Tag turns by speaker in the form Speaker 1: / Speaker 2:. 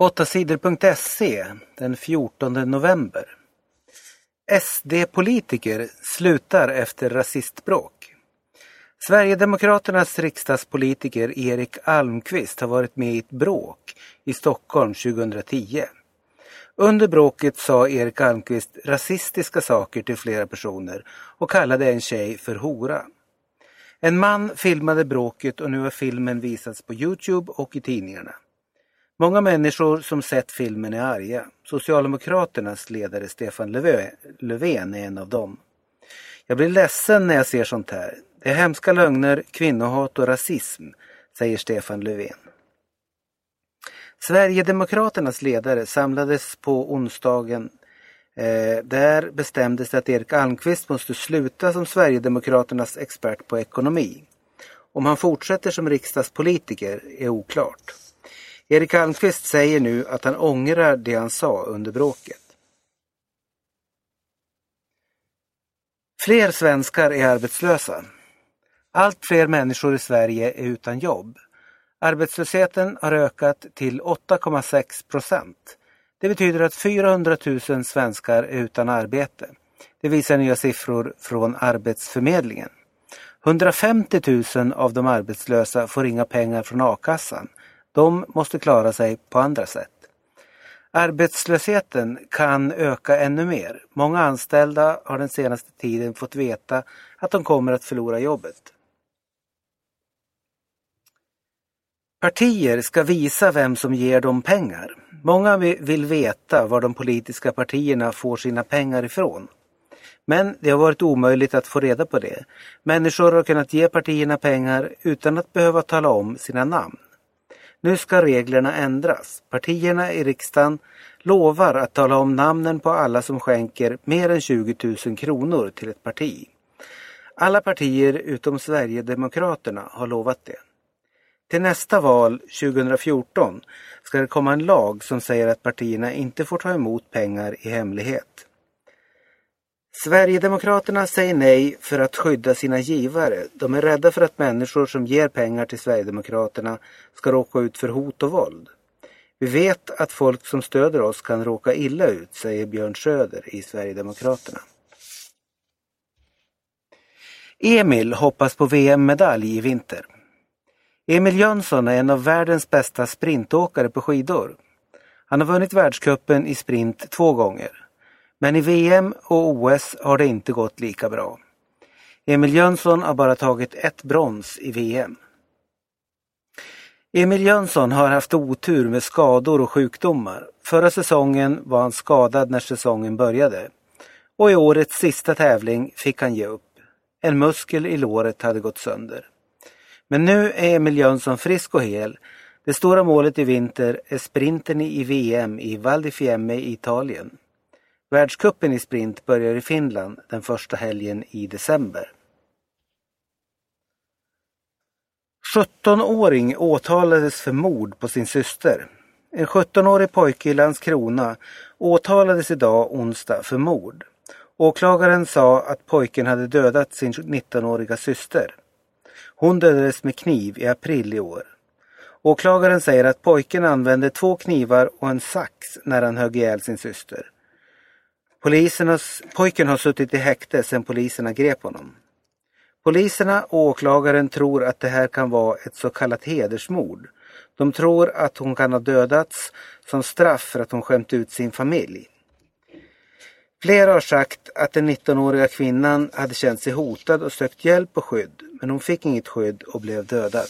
Speaker 1: 8sidor.se den 14 november. SD-politiker slutar efter rasistbråk. Sverigedemokraternas riksdagspolitiker Erik Almqvist har varit med i ett bråk i Stockholm 2010. Under bråket sa Erik Almqvist rasistiska saker till flera personer och kallade en tjej för hora. En man filmade bråket och nu har filmen visats på Youtube och i tidningarna. Många människor som sett filmen är arga. Socialdemokraternas ledare Stefan Löfven är en av dem. Jag blir ledsen när jag ser sånt här. Det är hemska lögner, kvinnohat och rasism, säger Stefan Löfven. Sverigedemokraternas ledare samlades på onsdagen. Eh, där bestämdes det att Erik Almqvist måste sluta som Sverigedemokraternas expert på ekonomi. Om han fortsätter som riksdagspolitiker är oklart. Erik Almqvist säger nu att han ångrar det han sa under bråket. Fler svenskar är arbetslösa. Allt fler människor i Sverige är utan jobb. Arbetslösheten har ökat till 8,6 procent. Det betyder att 400 000 svenskar är utan arbete. Det visar nya siffror från Arbetsförmedlingen. 150 000 av de arbetslösa får inga pengar från a-kassan de måste klara sig på andra sätt. Arbetslösheten kan öka ännu mer. Många anställda har den senaste tiden fått veta att de kommer att förlora jobbet. Partier ska visa vem som ger dem pengar. Många vill veta var de politiska partierna får sina pengar ifrån. Men det har varit omöjligt att få reda på det. Människor har kunnat ge partierna pengar utan att behöva tala om sina namn. Nu ska reglerna ändras. Partierna i riksdagen lovar att tala om namnen på alla som skänker mer än 20 000 kronor till ett parti. Alla partier utom Sverigedemokraterna har lovat det. Till nästa val 2014 ska det komma en lag som säger att partierna inte får ta emot pengar i hemlighet. Sverigedemokraterna säger nej för att skydda sina givare. De är rädda för att människor som ger pengar till Sverigedemokraterna ska råka ut för hot och våld. Vi vet att folk som stöder oss kan råka illa ut, säger Björn Söder i Sverigedemokraterna. Emil hoppas på VM-medalj i vinter. Emil Jönsson är en av världens bästa sprintåkare på skidor. Han har vunnit världskuppen i sprint två gånger. Men i VM och OS har det inte gått lika bra. Emil Jönsson har bara tagit ett brons i VM. Emil Jönsson har haft otur med skador och sjukdomar. Förra säsongen var han skadad när säsongen började. Och i årets sista tävling fick han ge upp. En muskel i låret hade gått sönder. Men nu är Emil Jönsson frisk och hel. Det stora målet i vinter är sprinten i VM i Val di Fiemme i Italien. Världscupen i sprint börjar i Finland den första helgen i december. 17-åring åtalades för mord på sin syster. En 17-årig pojke i Landskrona åtalades idag onsdag för mord. Åklagaren sa att pojken hade dödat sin 19-åriga syster. Hon dödades med kniv i april i år. Åklagaren säger att pojken använde två knivar och en sax när han högg ihjäl sin syster. Polisernas, pojken har suttit i häkte sedan poliserna grep honom. Poliserna och åklagaren tror att det här kan vara ett så kallat hedersmord. De tror att hon kan ha dödats som straff för att hon skämt ut sin familj. Flera har sagt att den 19-åriga kvinnan hade känt sig hotad och sökt hjälp och skydd, men hon fick inget skydd och blev dödad.